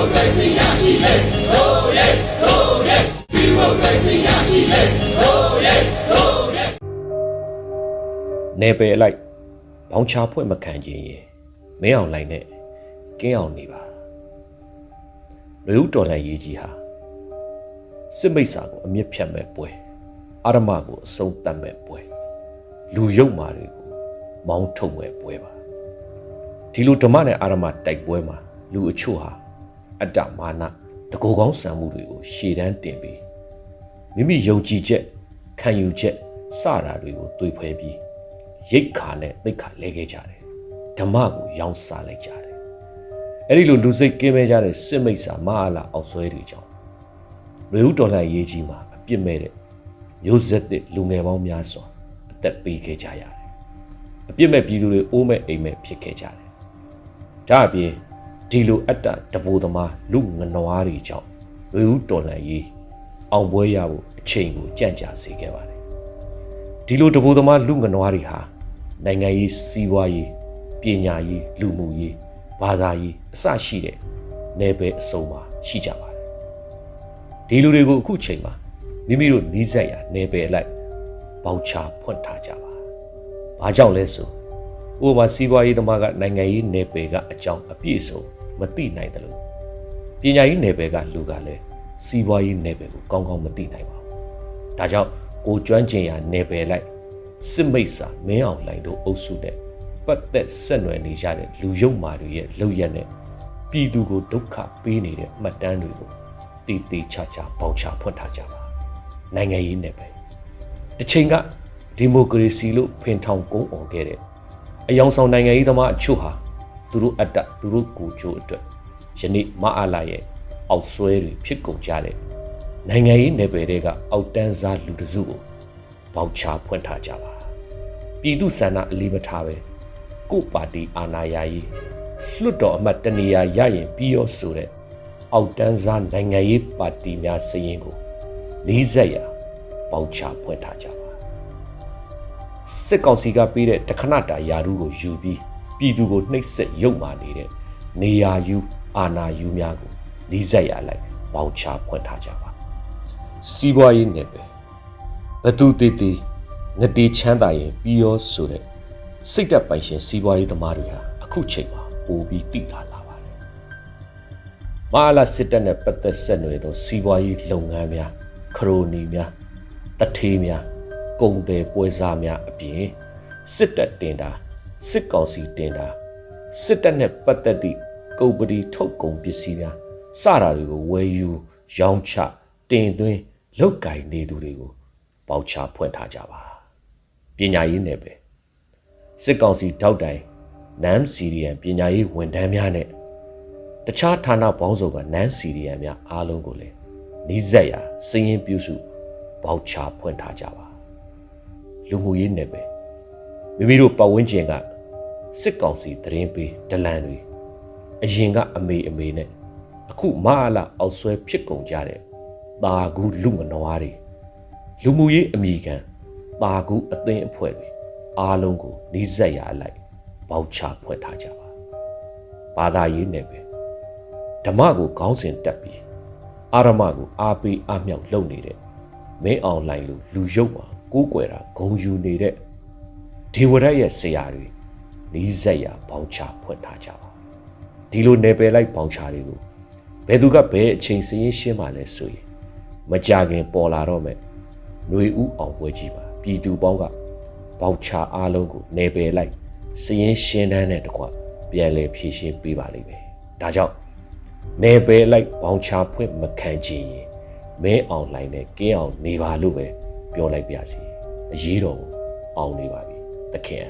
မိုကရေစီရရှိလေဟိုးရဲဟိုးရဲဒီမိုကရေစီရရှိလေဟိုးရဲဟိုးရဲနေပယ်လိုက်ဘောင်ချဖွင့်မခံခြင်းရင်မင်းအောင်လိုက်နဲ့ကင်းအောင်နေပါလူဦးတော်လှန်ရေးကြီးဟာစစ်မိတ်စာကိုအမြင့်ဖြတ်မဲ့ပွဲအာရမကိုအဆုံးတတ်မဲ့ပွဲလူရုပ်မာတွေကိုမောင်းထုတ်မဲ့ပွဲပါဒီလိုဓမ္မနဲ့အာရမတိုက်ပွဲမှာလူအချို့ဟာ အတ္တမာနတကူကောင်းဆံမှုတွေကိုရှေ့တန်းတင်ပြီးမိမိယုံကြည်ချက်ခံယူချက်စတာတွေကိုတွေးဖွဲပြီးရိတ်ခါနဲ့သိတ်ခါလဲခဲ့ကြတယ်ဓမ္မကိုရောင်းစားလိုက်ကြတယ်အဲ့ဒီလိုလူစိတ်ကင်းမဲ့ကြတဲ့စစ်မိတ်စာမဟာလာအောက်ဆွဲတွေကြောင့်လူဦးတော်လှန်ရေးကြီးမှာအပြစ်မဲ့တဲ့မျိုးဆက်တဲ့လူငယ်ပေါင်းများစွာအသက်ပေးခဲ့ကြရတယ်အပြစ်မဲ့ပြည်သူတွေအိုးမဲ့အိမ်မဲ့ဖြစ်ခဲ့ကြတယ်ဒါအပြင် ဒီလိုအတ္တတဘိုသမားလူငနွားတွေကြောင့်လူဦးတော်လှန်ရေးအောင်ပွဲရဖို့အချိန်ကိုကြန့်ကြာစေခဲ့ပါတယ်ဒီလိုတဘူသမားလူငနွားတွေဟာနိုင်ငံရေးစီးပွားရေးပညာရေးလူမှုရေးဘာသာရေးအစရှိတဲ့နယ်ပယ်အစုံမှာရှိကြပါတယ်ဒီလူတွေကိုအခုချိန်မှာမိမိတို့နီးစပ်ရာနယ်ပယ်လိုက်ပေါချဖွင့်ထားကြပါဘာကြောင့်လဲဆိုဥပမာစီးပွားရေးသမားကနိုင်ငံရေးနယ်ပယ်ကအကြောင်းအပြည့်အစုံ မသိနိုင်တယ်လို့ပညာရေးနယ်ပယ်ကလူကလည်းစီးပွားရေးနယ်ပယ်ကိုကောင်းကောင်းမသိနိုင်ပါဘူးဒါကြောင့်ကိုကျွမ်းကျင်ရာနယ်ပယ်လိုက်စစ်မိတ်စာမင်းအောင်လှိုင်တို့အုပ်စုနဲ့ပတ်သက်ဆက်နွယ်နေကြတဲ့လူယုံမာတွေရဲ့လောက်ရက်နဲ့ပြည်သူကိုဒုက္ခပေးနေတဲ့အမှတ်တမ်းတွေကိုတည်တည်ချာချာပေါချဖွင့်ထားကြပါနိုင်ငံရေးနယ်ပယ်တစ်ချိန်ကဒီမိုကရေစီလို့ဖင်ထောင်ကုန်းအောင်ခဲ့တဲ့အယောင်ဆောင်နိုင်ငံရေးသမားအချို့ဟာ သူတို့အတ္တသူတို့ကိုယ်ကျိုးအတွက်ယနေ့မအားလာရဲ့အောက်ဆွဲတွေဖြစ်ကုန်ကြတဲ့နိုင်ငံရေးနယ်ပယ်တွေကအောက်တန်းစားလူတစုကိုပေါချဖွင့်ထားကြပါပြည်သူဆန္ဒအလေးမထားပဲကို့ပါတီအာဏာရရေးလွှတ်တော်အမတ်တနေရာရရင်ပြီးရောဆိုတဲ့အောက်တန်းစားနိုင်ငံရေးပါတီများစရင်ကိုနီးစပ်ရာပေါချဖွင့်ထားကြပါစစ်ကောင်စီကပေးတဲ့တခဏတာယာရုကိုယူပြီး ပြည်သူကိုနှိပ်စက်ရုပ်မာနေတဲ့နေရာယူအာဏာယူများကိုနီးစပ်ရာလိုက်ပေါချဖွင့်ထားကြပါစီးပွားရေးနယ်ပယ်ဘသူတည်တည်ငတေချမ်းသာရင်ပြီးရောဆိုတဲ့စိတ်သက်ပိုင်ရှင်စီးပွားရေးသမားတွေဟာအခုချိန်မှာပိုပြီးတိလာလာပါတယ်။မဟာလာစစ်တပ်နဲ့ပတ်သက်ဆက်နွယ်သောစီးပွားရေးလုပ်ငန်းများခရိုနီများတထေးများကုန်တယ်ပွဲစားများအပြင်စစ်တပ်တင်တာ စစ်ကောင်စီတင်တာစစ်တပ်နဲ့ပတ်သက်သည့်ကုန်ပဏီထုတ်ကုန်ပစ္စည်းများစတာတွေကိုဝယ်ယူရောင်းချတင်သွင်းလုတ်ကင်နေသူတွေကိုပေါချဖွင့်ထားကြပါပညာရေးနယ်ပဲစစ်ကောင်စီထောက်တိုင်နမ်စီရီယန်ပညာရေးဝန်ထမ်းများနဲ့တခြားဌာနပေါင်းစုံကနမ်စီရီယန်များအားလုံးကိုလည်းနီးစပ်ရာစည်ရင်ပြုစုပေါချဖွင့်ထားကြပါလူမှုရေးနယ်ပဲ မိမိတို့ပတ်ဝန်းကျင်ကစစ်ကောင်စီသတင်းပေးဒလန်တွေအရင်ကအမေအမေနဲ့အခုမအားလာအောက်ဆွဲဖြစ်ကုန်ကြတဲ့တာကူလူမနွားတွေလူမှုရေးအမိခံတာကူအသင်းအဖွဲ့တွေအားလုံးကိုနီးစပ်ရာအလိုက်ပေါချဖွဲ့ထားကြပါဘာသာရေးနယ်ပဲဓမ္မကိုခေါင်းစဉ်တက်ပြီးအာရမကိုအားပေးအားမြောက်လုပ်နေတဲ့မင်းအောင်လိုင်းလူလူရုပ်ပါကိုးကွယ်တာဂုံယူနေတဲ့ ဒေဝရတ်ရဲ့ဆရာတွေနီးစပ်ရာပေါချဖွဲ့ထားကြပါဒီလိုနယ်ပယ်လိုက်ပေါချတွေကိုဘယ်သူကဘယ်အချိန်စရင်ရှင်းပါလဲဆိုရင်မကြခင်ပေါ်လာတော့မယ်ຫນွေဥအောင်ပွဲကြီးပါပြည်သူပေါင်းကပေါချအားလုံးကိုနယ်ပယ်လိုက်စရင်ရှင်းတန်းတဲ့တကွပြန်လဲဖြည့်ရှင်းပေးပါလိမ့်မယ်ဒါကြောင့်နယ်ပယ်လိုက်ပေါချဖွင့်မခံချင်ရင်မဲအောင်လိုင်းနဲ့ကင်းအောင်နေပါလို့ပဲပြောလိုက်ပါစီအရေးတော်အောင်နေပါပြီ တခင်